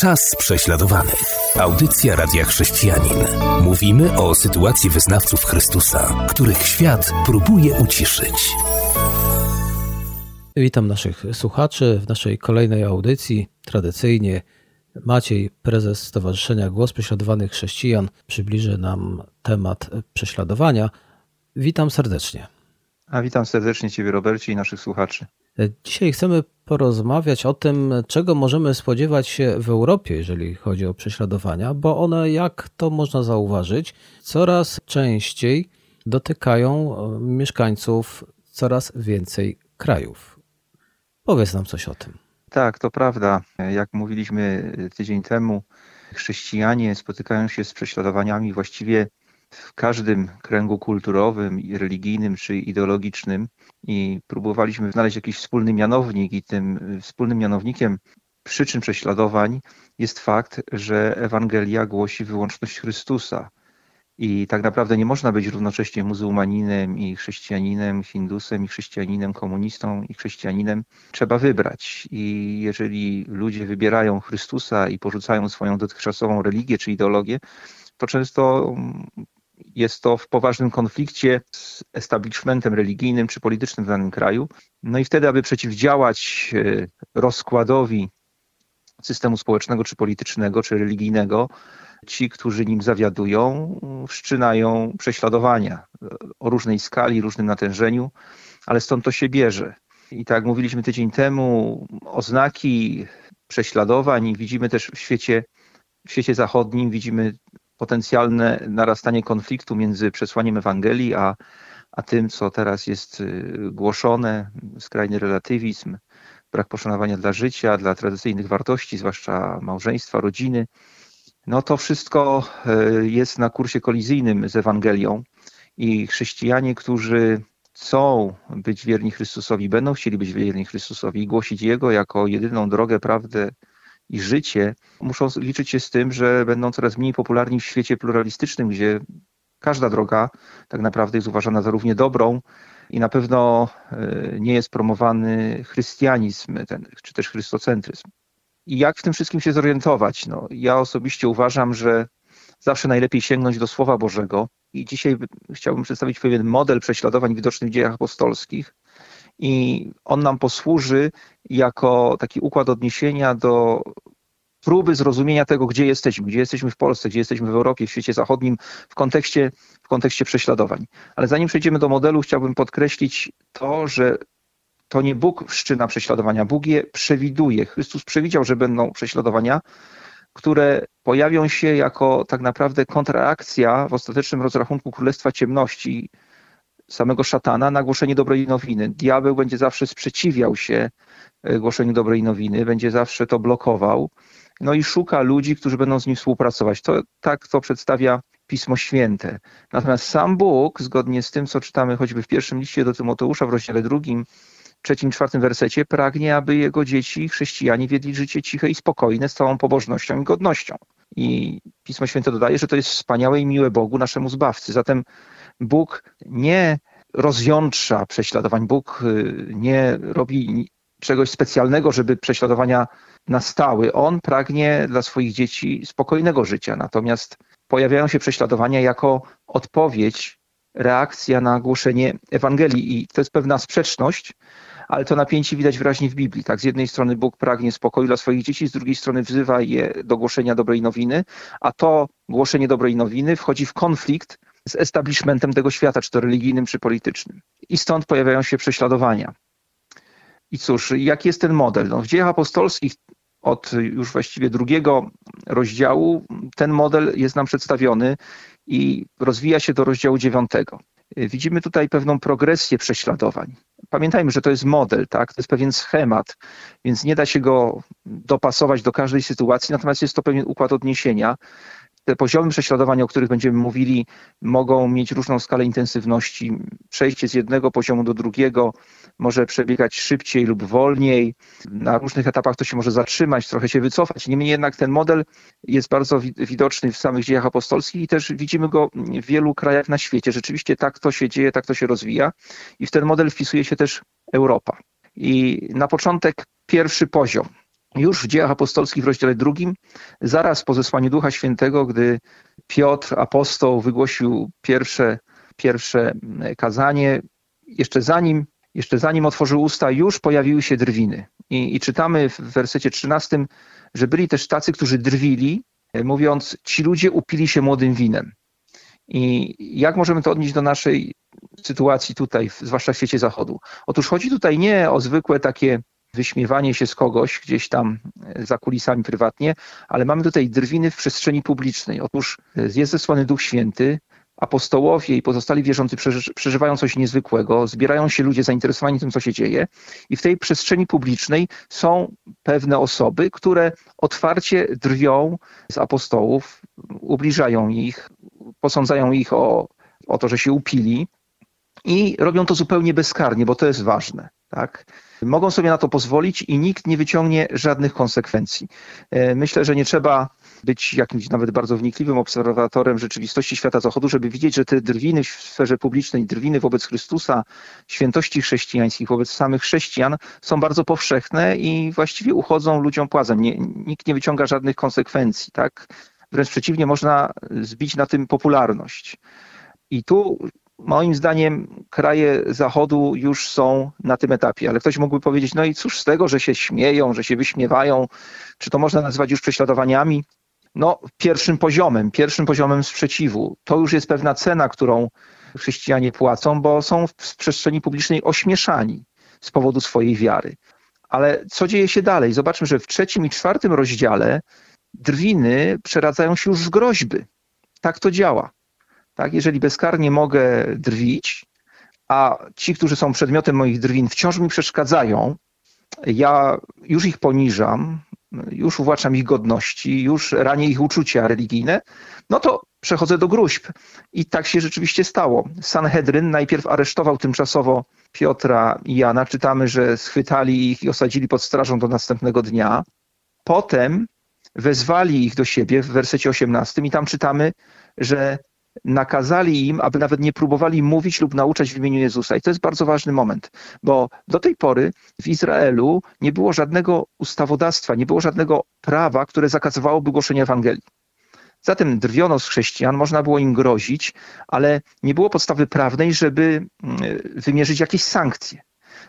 Czas prześladowanych. Audycja Radia Chrześcijanin. Mówimy o sytuacji wyznawców Chrystusa, których świat próbuje uciszyć. Witam naszych słuchaczy w naszej kolejnej audycji. Tradycyjnie Maciej, prezes Stowarzyszenia Głos Prześladowanych Chrześcijan, przybliży nam temat prześladowania. Witam serdecznie. A witam serdecznie Ciebie, Robercie, i naszych słuchaczy. Dzisiaj chcemy porozmawiać o tym, czego możemy spodziewać się w Europie, jeżeli chodzi o prześladowania, bo one, jak to można zauważyć, coraz częściej dotykają e, mieszkańców coraz więcej krajów. Powiedz nam coś o tym. Tak, to prawda. Jak mówiliśmy tydzień temu, chrześcijanie spotykają się z prześladowaniami właściwie w każdym kręgu kulturowym, religijnym czy ideologicznym i próbowaliśmy znaleźć jakiś wspólny mianownik i tym wspólnym mianownikiem przyczyn prześladowań jest fakt, że Ewangelia głosi wyłączność Chrystusa. I tak naprawdę nie można być równocześnie muzułmaninem i chrześcijaninem, hindusem i chrześcijaninem, komunistą i chrześcijaninem. Trzeba wybrać. I jeżeli ludzie wybierają Chrystusa i porzucają swoją dotychczasową religię czy ideologię, to często jest to w poważnym konflikcie z establishmentem religijnym czy politycznym w danym kraju. No i wtedy, aby przeciwdziałać e, rozkładowi systemu społecznego czy politycznego czy religijnego, ci, którzy nim zawiadują, wszczynają prześladowania o różnej skali, różnym natężeniu, ale stąd to się bierze. I tak jak mówiliśmy tydzień temu, oznaki prześladowań widzimy też w świecie, w świecie zachodnim, widzimy potencjalne narastanie konfliktu między przesłaniem Ewangelii a, a tym, co teraz jest y, głoszone, skrajny relatywizm, brak poszanowania dla życia, dla tradycyjnych wartości, zwłaszcza małżeństwa, rodziny. No to wszystko y, jest na kursie kolizyjnym z Ewangelią i chrześcijanie, którzy chcą być wierni Chrystusowi, będą chcieli być wierni Chrystusowi i głosić Jego jako jedyną drogę, prawdę i życie, muszą liczyć się z tym, że będą coraz mniej popularni w świecie pluralistycznym, gdzie każda droga tak naprawdę jest uważana za równie dobrą i na pewno e, nie jest promowany chrystianizm ten, czy też chrystocentryzm. I jak w tym wszystkim się zorientować? No, ja osobiście uważam, że zawsze najlepiej sięgnąć do Słowa Bożego. I dzisiaj chciałbym przedstawić pewien model prześladowań widocznych w dziejach apostolskich, i on nam posłuży jako taki układ odniesienia do próby zrozumienia tego, gdzie jesteśmy, gdzie jesteśmy w Polsce, gdzie jesteśmy w Europie, w świecie zachodnim, w kontekście, w kontekście prześladowań. Ale zanim przejdziemy do modelu, chciałbym podkreślić to, że to nie Bóg wszczyna prześladowania, Bóg je przewiduje. Chrystus przewidział, że będą prześladowania, które pojawią się jako tak naprawdę kontraakcja w ostatecznym rozrachunku Królestwa Ciemności, samego szatana na głoszenie dobrej nowiny. Diabeł będzie zawsze sprzeciwiał się e, głoszeniu dobrej nowiny, będzie zawsze to blokował, no i szuka ludzi, którzy będą z nim współpracować. To tak to przedstawia Pismo Święte. Natomiast sam Bóg, zgodnie z tym, co czytamy choćby w pierwszym liście do Tymoteusza w rozdziale drugim, trzecim, czwartym wersecie, pragnie, aby jego dzieci, chrześcijanie, wiedli życie ciche i spokojne z całą pobożnością i godnością. I Pismo Święte dodaje, że to jest wspaniałe i miłe Bogu, naszemu Zbawcy. Zatem Bóg nie rozjątrza prześladowań, Bóg y, nie robi czegoś specjalnego, żeby prześladowania nastały. On pragnie dla swoich dzieci spokojnego życia, natomiast pojawiają się prześladowania jako odpowiedź, reakcja na głoszenie Ewangelii i to jest pewna sprzeczność, ale to napięcie widać wyraźnie w Biblii. Tak, z jednej strony Bóg pragnie spokoju dla swoich dzieci, z drugiej strony wzywa je do głoszenia dobrej nowiny, a to głoszenie dobrej nowiny wchodzi w konflikt z establishmentem tego świata, czy to religijnym, czy politycznym. I stąd pojawiają się prześladowania. I cóż, jaki jest ten model? No, w dziejach apostolskich od już właściwie drugiego rozdziału ten model jest nam przedstawiony i rozwija się do rozdziału dziewiątego. Widzimy tutaj pewną progresję prześladowań. Pamiętajmy, że to jest model, tak? to jest pewien schemat, więc nie da się go dopasować do każdej sytuacji, natomiast jest to pewien układ odniesienia, te poziomy prześladowań, o których będziemy mówili, mogą mieć różną skalę intensywności. Przejście z jednego poziomu do drugiego może przebiegać szybciej lub wolniej. Na różnych etapach to się może zatrzymać, trochę się wycofać. Niemniej jednak ten model jest bardzo widoczny w samych dziejach apostolskich i też widzimy go w wielu krajach na świecie. Rzeczywiście tak to się dzieje, tak to się rozwija i w ten model wpisuje się też Europa. I na początek pierwszy poziom. Już w dziejach apostolskich w rozdziale drugim, zaraz po zesłaniu Ducha Świętego, gdy Piotr, apostoł, wygłosił pierwsze, pierwsze kazanie, jeszcze zanim, jeszcze zanim otworzył usta, już pojawiły się drwiny. I, I czytamy w wersecie 13, że byli też tacy, którzy drwili, mówiąc, ci ludzie upili się młodym winem. I jak możemy to odnieść do naszej sytuacji tutaj, zwłaszcza w świecie zachodu? Otóż chodzi tutaj nie o zwykłe takie wyśmiewanie się z kogoś gdzieś tam za kulisami prywatnie, ale mamy tutaj drwiny w przestrzeni publicznej. Otóż jest zesłany Duch Święty, apostołowie i pozostali wierzący przeżywają coś niezwykłego, zbierają się ludzie zainteresowani tym, co się dzieje, i w tej przestrzeni publicznej są pewne osoby, które otwarcie drwią z apostołów, ubliżają ich, posądzają ich o, o to, że się upili i robią to zupełnie bezkarnie, bo to jest ważne. Tak? Mogą sobie na to pozwolić i nikt nie wyciągnie żadnych konsekwencji. E, myślę, że nie trzeba być jakimś nawet bardzo wnikliwym obserwatorem rzeczywistości świata zachodu, żeby widzieć, że te drwiny w sferze publicznej, drwiny wobec Chrystusa, świętości chrześcijańskich, wobec samych chrześcijan są bardzo powszechne i właściwie uchodzą ludziom płazem. Nie, nikt nie wyciąga żadnych konsekwencji. Tak? Wręcz przeciwnie, można zbić na tym popularność. I tu moim zdaniem kraje Zachodu już są na tym etapie, ale ktoś mógłby powiedzieć, no i cóż z tego, że się śmieją, że się wyśmiewają, czy to można nazywać już prześladowaniami? No, pierwszym poziomem, pierwszym poziomem sprzeciwu. To już jest pewna cena, którą chrześcijanie płacą, bo są w przestrzeni publicznej ośmieszani z powodu swojej wiary. Ale co dzieje się dalej? Zobaczmy, że w trzecim i czwartym rozdziale drwiny przeradzają się już w groźby. Tak to działa. Tak? Jeżeli bezkarnie mogę drwić, a ci, którzy są przedmiotem moich drwin, wciąż mi przeszkadzają, ja już ich poniżam, już uwłaczam ich godności, już ranię ich uczucia religijne, no to przechodzę do gruźb. I tak się rzeczywiście stało. Sanhedryn najpierw aresztował tymczasowo Piotra i Jana. Czytamy, że schwytali ich i osadzili pod strażą do następnego dnia. Potem wezwali ich do siebie w wersecie 18 i tam czytamy, że nakazali im, aby nawet nie próbowali mówić lub nauczać w imieniu Jezusa. I to jest bardzo ważny moment, bo do tej pory w Izraelu nie było żadnego ustawodawstwa, nie było żadnego prawa, które zakazywałoby głoszenia Ewangelii. Zatem drwiono z chrześcijan, można było im grozić, ale nie było podstawy prawnej, żeby mm, wymierzyć jakieś sankcje.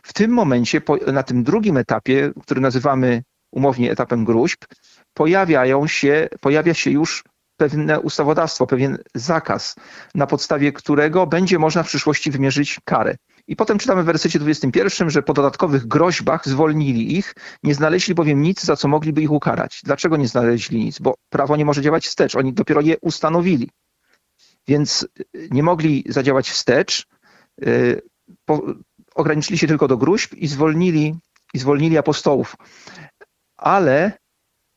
W tym momencie, na tym drugim etapie, który nazywamy umownie etapem gruźb, pojawiają się, pojawia się już pewne ustawodawstwo, pewien zakaz, na podstawie którego będzie można w przyszłości wymierzyć karę. I potem czytamy w wersecie 21, że po dodatkowych groźbach zwolnili ich, nie znaleźli bowiem nic, za co mogliby ich ukarać. Dlaczego nie znaleźli nic? Bo prawo nie może działać wstecz, oni dopiero je ustanowili. Więc nie mogli zadziałać wstecz, yy, po, ograniczyli się tylko do gruźb i zwolnili, i zwolnili apostołów. Ale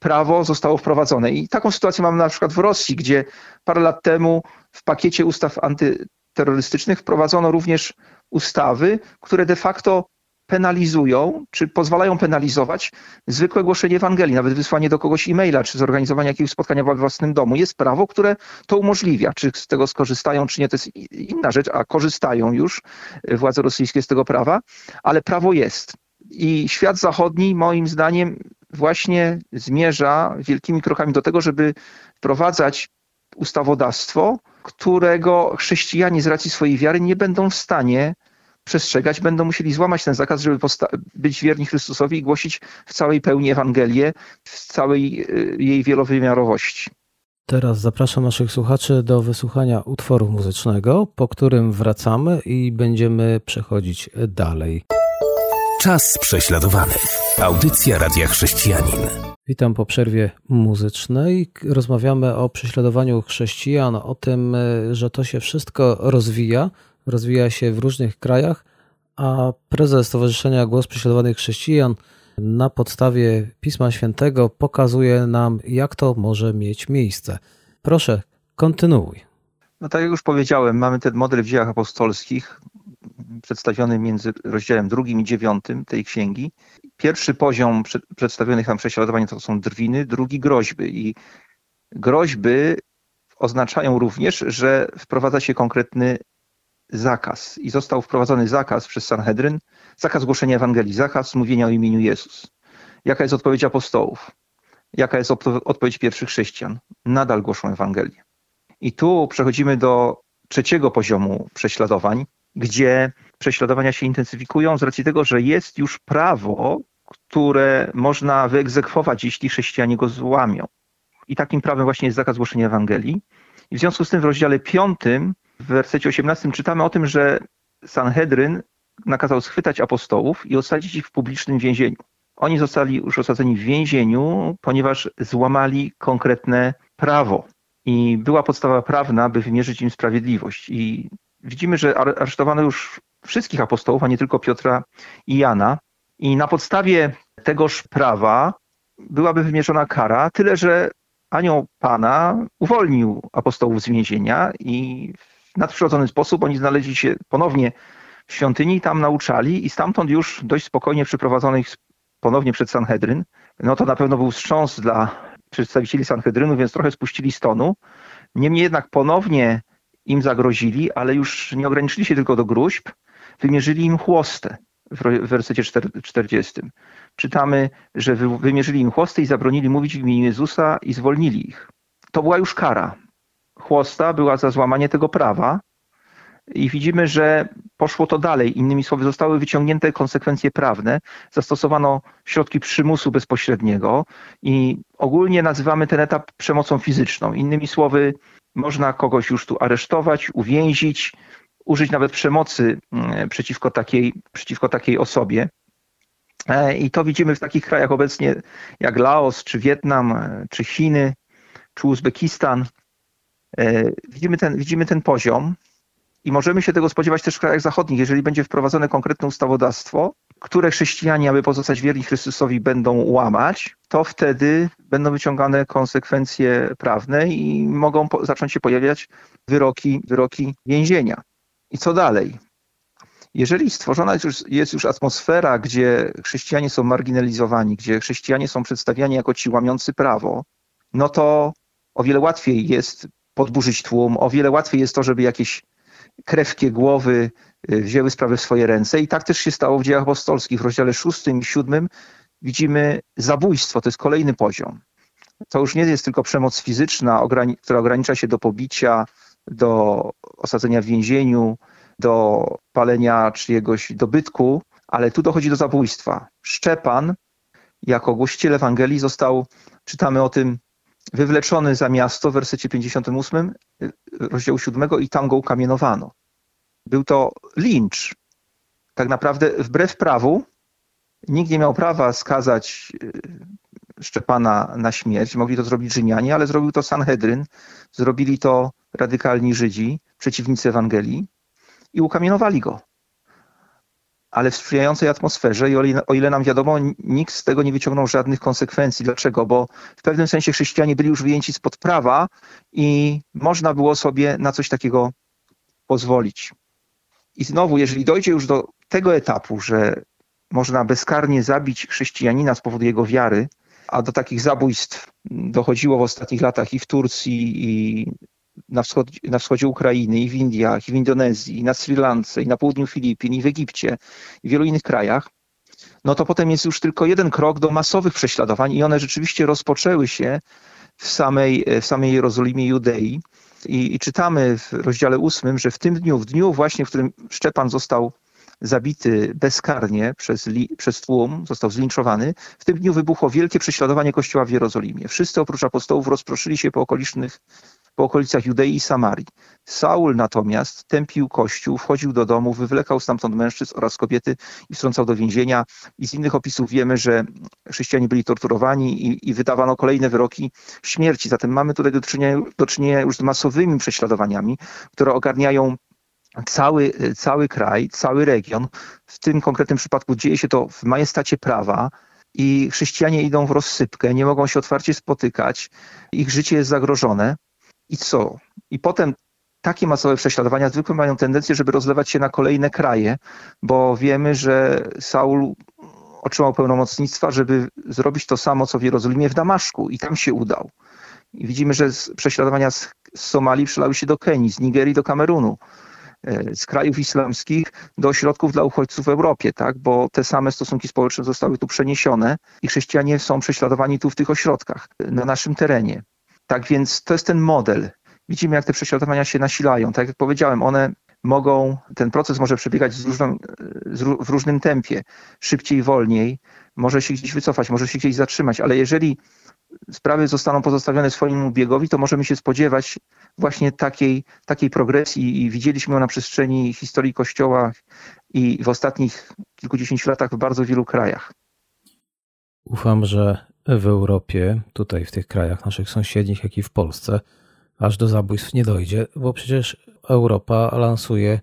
prawo zostało wprowadzone. I taką sytuację mamy na przykład w Rosji, gdzie parę lat temu w pakiecie ustaw antyterrorystycznych wprowadzono również ustawy, które de facto penalizują, czy pozwalają penalizować zwykłe głoszenie Ewangelii, nawet wysłanie do kogoś e-maila, czy zorganizowanie jakiegoś spotkania we własnym domu. Jest prawo, które to umożliwia. Czy z tego skorzystają, czy nie, to jest inna rzecz, a korzystają już władze rosyjskie z tego prawa, ale prawo jest. I świat zachodni, moim zdaniem, właśnie zmierza wielkimi krokami do tego, żeby wprowadzać ustawodawstwo, którego chrześcijanie z racji swojej wiary nie będą w stanie przestrzegać, będą musieli złamać ten zakaz, żeby być wierni Chrystusowi i głosić w całej pełni Ewangelię, w całej y, jej wielowymiarowości. Teraz zapraszam naszych słuchaczy do wysłuchania utworu muzycznego, po którym wracamy i będziemy przechodzić dalej. Czas prześladowany. Audycja Radia Chrześcijanin. Witam po przerwie muzycznej. Rozmawiamy o prześladowaniu chrześcijan, o tym, że to się wszystko rozwija, rozwija się w różnych krajach, a prezes Stowarzyszenia Głos Prześladowanych Chrześcijan na podstawie Pisma Świętego pokazuje nam, jak to może mieć miejsce. Proszę, kontynuuj. No tak jak już powiedziałem, mamy ten model w dziejach apostolskich, przedstawiony między rozdziałem drugim i dziewiątym tej księgi. Pierwszy poziom przedstawionych tam prześladowań to są drwiny, drugi groźby. I groźby oznaczają również, że wprowadza się konkretny zakaz. I został wprowadzony zakaz przez Sanhedryn, zakaz głoszenia Ewangelii, zakaz mówienia o imieniu Jezus. Jaka jest odpowiedź apostołów? Jaka jest odpowiedź pierwszych chrześcijan? Nadal głoszą Ewangelię. I tu przechodzimy do trzeciego poziomu prześladowań, gdzie prześladowania się intensyfikują z racji tego, że jest już prawo, które można wyegzekwować, jeśli chrześcijanie go złamią. I takim prawem właśnie jest zakaz głoszenia Ewangelii. I w związku z tym w rozdziale 5, w wersecie 18 czytamy o tym, że Sanhedryn nakazał schwytać apostołów i osadzić ich w publicznym więzieniu. Oni zostali już osadzeni w więzieniu, ponieważ złamali konkretne prawo. I była podstawa prawna, by wymierzyć im sprawiedliwość. I widzimy, że aresztowano już wszystkich apostołów, a nie tylko Piotra i Jana. I na podstawie tegoż prawa byłaby wymierzona kara, tyle że anioł Pana uwolnił apostołów z więzienia i w nadprzyrodzony sposób oni znaleźli się ponownie w świątyni, tam nauczali i stamtąd już dość spokojnie przyprowadzonych ponownie przed Sanhedryn. No to na pewno był wstrząs dla przedstawicieli Sanhedrynu, więc trochę spuścili stonu. Niemniej jednak ponownie im zagrozili, ale już nie ograniczyli się tylko do gruźb, wymierzyli im chłostę w wersecie 40. Czytamy, że wymierzyli im chłostę i zabronili mówić w imieniu Jezusa i zwolnili ich. To była już kara. Chłosta była za złamanie tego prawa i widzimy, że poszło to dalej. Innymi słowy, zostały wyciągnięte konsekwencje prawne, zastosowano środki przymusu bezpośredniego i ogólnie nazywamy ten etap przemocą fizyczną. Innymi słowy, można kogoś już tu aresztować, uwięzić, użyć nawet przemocy mm, przeciwko takiej, przeciwko takiej osobie. E, I to widzimy w takich krajach obecnie jak Laos, czy Wietnam, e, czy Chiny, czy Uzbekistan. E, widzimy ten, widzimy ten poziom i możemy się tego spodziewać też w krajach zachodnich, jeżeli będzie wprowadzone konkretne ustawodawstwo, które chrześcijanie, aby pozostać wierni Chrystusowi, będą łamać, to wtedy będą wyciągane konsekwencje prawne i mogą zacząć się pojawiać wyroki, wyroki więzienia. I co dalej? Jeżeli stworzona jest już, jest już atmosfera, gdzie chrześcijanie są marginalizowani, gdzie chrześcijanie są przedstawiani jako ci łamiący prawo, no to o wiele łatwiej jest podburzyć tłum, o wiele łatwiej jest to, żeby jakieś krewkie głowy y, wzięły sprawę w swoje ręce. I tak też się stało w dziejach apostolskich. W rozdziale 6 i 7 widzimy zabójstwo, to jest kolejny poziom. To już nie jest tylko przemoc fizyczna, która ogranicza się do pobicia, do osadzenia w więzieniu, do palenia czyjegoś dobytku, ale tu dochodzi do zabójstwa. Szczepan, jako głosiciel Ewangelii, został, czytamy o tym, wywleczony za miasto w wersecie 58 rozdziału 7 i tam go ukamienowano. Był to lincz. Tak naprawdę wbrew prawu nikt nie miał prawa skazać y, Szczepana na śmierć. Mogli to zrobić Rzymianie, ale zrobił to Sanhedryn, zrobili to radykalni Żydzi, przeciwnicy Ewangelii i ukamienowali go. Ale w sprzyjającej atmosferze i o ile nam wiadomo, nikt z tego nie wyciągnął żadnych konsekwencji. Dlaczego? Bo w pewnym sensie chrześcijanie byli już wyjęci spod prawa i można było sobie na coś takiego pozwolić. I znowu, jeżeli dojdzie już do tego etapu, że można bezkarnie zabić chrześcijanina z powodu jego wiary, a do takich zabójstw dochodziło w ostatnich latach i w Turcji, i na, wschod, na wschodzie Ukrainy, i w Indiach, i w Indonezji, i na Sri Lance, i na południu Filipin, i w Egipcie, i w wielu innych krajach, no to potem jest już tylko jeden krok do masowych prześladowań i one rzeczywiście rozpoczęły się w samej, w samej Jerozolimie Judei. I, I, czytamy w rozdziale ósmym, że w tym dniu, w dniu właśnie, w którym Szczepan został zabity bezkarnie przez, li, przez tłum, został zlinczowany, w tym dniu wybuchło wielkie prześladowanie Kościoła w Jerozolimie. Wszyscy oprócz apostołów rozproszyli się po okolicznych po okolicach Judei i Samarii. Saul natomiast tępił kościół, wchodził do domu, wywlekał stamtąd mężczyzn oraz kobiety i wtrącał do więzienia. I z innych opisów wiemy, że chrześcijanie byli torturowani i, i wydawano kolejne wyroki śmierci. Zatem mamy tutaj do czynienia, do czynienia już z masowymi prześladowaniami, które ogarniają cały, cały kraj, cały region. W tym konkretnym przypadku dzieje się to w majestacie prawa i chrześcijanie idą w rozsypkę, nie mogą się otwarcie spotykać, ich życie jest zagrożone. I co? I potem takie masowe prześladowania zwykle mają tendencję, żeby rozlewać się na kolejne kraje, bo wiemy, że Saul otrzymał pełnomocnictwa, żeby zrobić to samo, co w Jerozolimie w Damaszku i tam się udał. I widzimy, że prześladowania z, Somalii przelały się do Kenii, z Nigerii do Kamerunu. e, z krajów islamskich do ośrodków dla uchodźców w Europie, tak? bo te same stosunki społeczne zostały tu przeniesione i chrześcijanie są prześladowani tu w tych ośrodkach, na naszym terenie. Tak więc to jest ten model. Widzimy, jak te prześladowania się nasilają. Tak jak powiedziałem, one mogą, ten proces może przebiegać z różną, z, w różnym tempie, szybciej, wolniej, może się gdzieś wycofać, może się gdzieś zatrzymać, ale jeżeli sprawy zostaną pozostawione swojemu biegowi, to możemy się spodziewać właśnie takiej, takiej progresji i widzieliśmy ją na przestrzeni historii Kościoła i w ostatnich kilkudziesięciu latach w bardzo wielu krajach. Ufam, że w Europie, tutaj w tych krajach naszych sąsiednich, jak i w Polsce, aż do zabójstw nie dojdzie, bo przecież Europa lansuje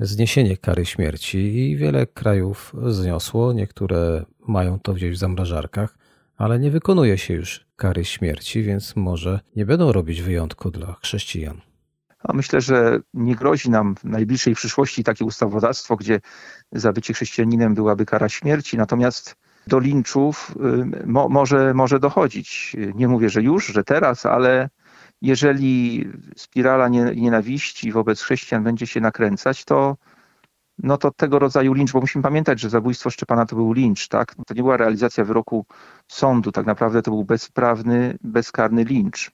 zniesienie kary śmierci i wiele krajów zniosło, niektóre mają to gdzieś w zamrażarkach, ale nie wykonuje się już kary śmierci, więc może nie będą robić wyjątku dla chrześcijan. A myślę, że nie grozi nam w najbliższej przyszłości takie ustawodawstwo, gdzie za bycie chrześcijaninem byłaby kara śmierci, natomiast do linczów y, mo, może, może dochodzić. Nie mówię, że już, że teraz, ale jeżeli spirala nienawiści wobec chrześcijan będzie się nakręcać, to, no to tego rodzaju lincz, bo musimy pamiętać, że zabójstwo Szczepana to był lincz, tak? To nie była realizacja wyroku sądu, tak naprawdę to był bezprawny, bezkarny lincz.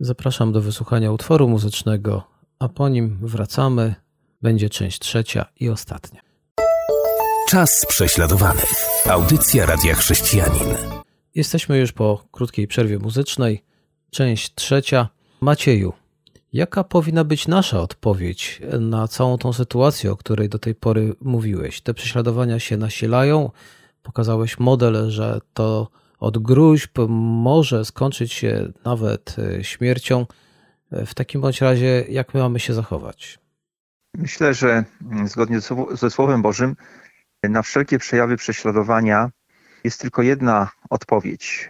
Zapraszam do wysłuchania utworu muzycznego, a po nim wracamy. Będzie część trzecia i ostatnia. Czas prześladowanych. Audycja Radia Chrześcijanin. Jesteśmy już po krótkiej przerwie muzycznej. Część trzecia. Macieju, jaka powinna być nasza odpowiedź na całą tą sytuację, o której do tej pory mówiłeś? Te prześladowania się nasilają. Pokazałeś model, że to od gruźb może skończyć się nawet e, śmiercią. W takim bądź razie, jak my mamy się zachować? Myślę, że zgodnie ze Słowem Bożym, na wszelkie przejawy prześladowania jest tylko jedna odpowiedź: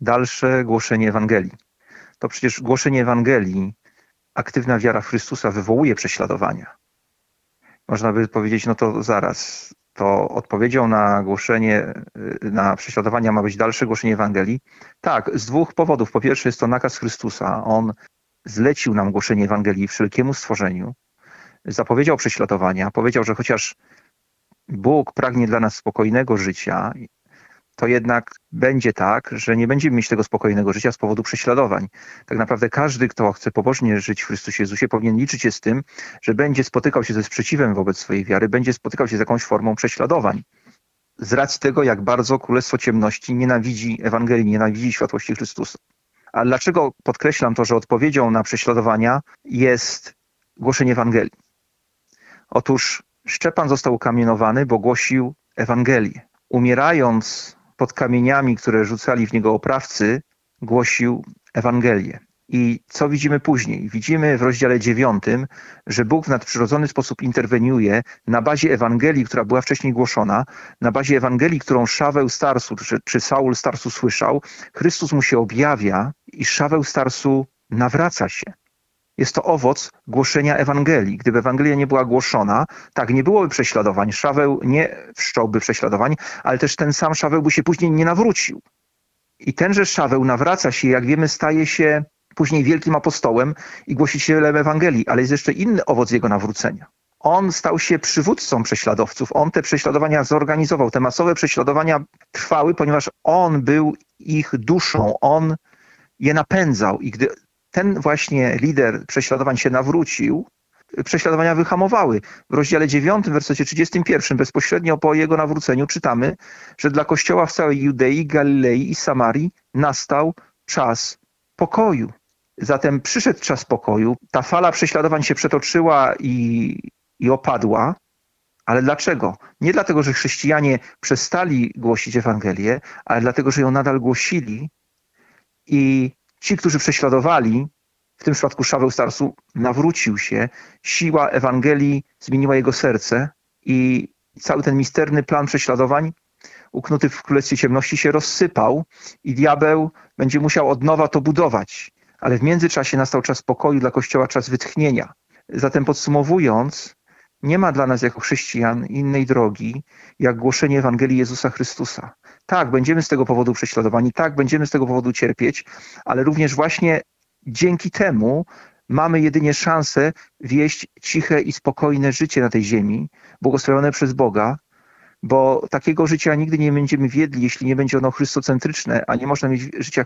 dalsze głoszenie Ewangelii to przecież głoszenie Ewangelii, aktywna wiara w Chrystusa wywołuje prześladowania. Można by powiedzieć, no to zaraz, to odpowiedzią na głoszenie, na prześladowania ma być dalsze głoszenie Ewangelii? Tak, z dwóch powodów. Po pierwsze jest to nakaz Chrystusa. On zlecił nam głoszenie Ewangelii wszelkiemu stworzeniu. Zapowiedział prześladowania. Powiedział, że chociaż Bóg pragnie dla nas spokojnego życia to jednak będzie tak, że nie będziemy mieć tego spokojnego życia z powodu prześladowań. Tak naprawdę każdy, kto chce pobożnie żyć w Chrystusie Jezusie, powinien liczyć się z tym, że będzie spotykał się ze sprzeciwem wobec swojej wiary, będzie spotykał się z jakąś formą prześladowań. Z racji tego, jak bardzo Królestwo Ciemności nienawidzi Ewangelii, nienawidzi światłości Chrystusa. A dlaczego podkreślam to, że odpowiedzią na prześladowania jest głoszenie Ewangelii? Otóż Szczepan został ukamienowany, bo głosił Ewangelię. Umierając pod kamieniami, które rzucali w niego oprawcy, głosił Ewangelię. I co widzimy później? Widzimy w rozdziale dziewiątym, że Bóg w nadprzyrodzony sposób interweniuje na bazie Ewangelii, która była wcześniej głoszona, na bazie Ewangelii, którą Szaweł Starsu czy, czy Saul Starsu słyszał. Chrystus mu się objawia i Szaweł Starsu nawraca się. Jest to owoc głoszenia Ewangelii. Gdyby Ewangelia nie była głoszona, tak, nie byłoby prześladowań. Szaweł nie wszcząłby prześladowań, ale też ten sam Szaweł by się później nie nawrócił. I tenże Szaweł nawraca się, jak wiemy, staje się później wielkim apostołem i głosicielem Ewangelii, ale jest jeszcze inny owoc jego nawrócenia. On stał się przywódcą prześladowców. On te prześladowania zorganizował. Te masowe prześladowania trwały, ponieważ on był ich duszą. On je napędzał. I gdy ten właśnie lider prześladowań się nawrócił, prześladowania wyhamowały. W rozdziale 9, wersecie 31, bezpośrednio po jego nawróceniu czytamy, że dla Kościoła w całej Judei, Galilei i Samarii nastał czas pokoju. Zatem przyszedł czas pokoju, ta fala prześladowań się przetoczyła i, i opadła. Ale dlaczego? Nie dlatego, że chrześcijanie przestali głosić Ewangelię, ale dlatego, że ją nadal głosili i Ci, którzy prześladowali, w tym przypadku Szaweł Starsu, nawrócił się, siła Ewangelii zmieniła jego serce i cały ten misterny plan prześladowań uknuty w Królestwie Ciemności się rozsypał i diabeł będzie musiał od nowa to budować. Ale w międzyczasie nastał czas pokoju dla Kościoła, czas wytchnienia. Zatem podsumowując, nie ma dla nas jako chrześcijan innej drogi, jak głoszenie Ewangelii Jezusa Chrystusa. Tak, będziemy z tego powodu prześladowani, tak, będziemy z tego powodu cierpieć, ale również właśnie dzięki temu mamy jedynie szansę wieść ciche i spokojne życie na tej ziemi, błogosławione przez Boga, bo takiego życia nigdy nie będziemy wiedli, jeśli nie będzie ono chrystocentryczne, a nie można mieć życia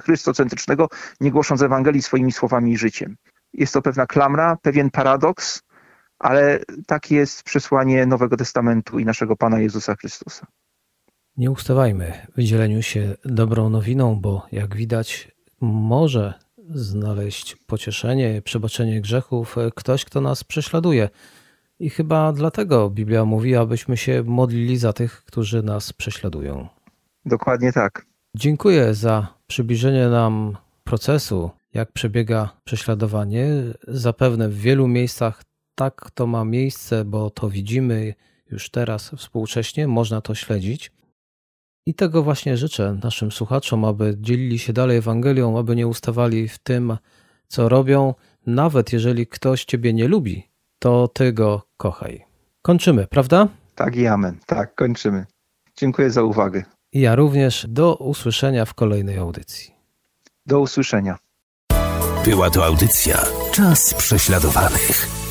chrystocentrycznego, nie głosząc Ewangelii swoimi słowami i życiem. Jest to pewna klamra, pewien paradoks, ale tak jest przesłanie Nowego Testamentu i naszego Pana Jezusa Chrystusa. Nie ustawajmy w dzieleniu się dobrą nowiną, bo jak widać, może znaleźć pocieszenie, przebaczenie grzechów ktoś, kto nas prześladuje. I chyba dlatego Biblia mówi, abyśmy się modlili za tych, którzy nas prześladują. Dokładnie tak. Dziękuję za przybliżenie nam procesu, jak przebiega prześladowanie. Zapewne w wielu miejscach tak to ma miejsce, bo to widzimy już teraz współcześnie, można to śledzić. I tego właśnie życzę naszym słuchaczom, aby dzielili się dalej Ewangelią, aby nie ustawali w tym, co robią, nawet jeżeli ktoś Ciebie nie lubi, to Ty go kochaj. Kończymy, prawda? Tak i amen. Tak, kończymy. Dziękuję za uwagę. I ja również. Do usłyszenia w kolejnej audycji. Do usłyszenia. Była to audycja Czas prześladowanych.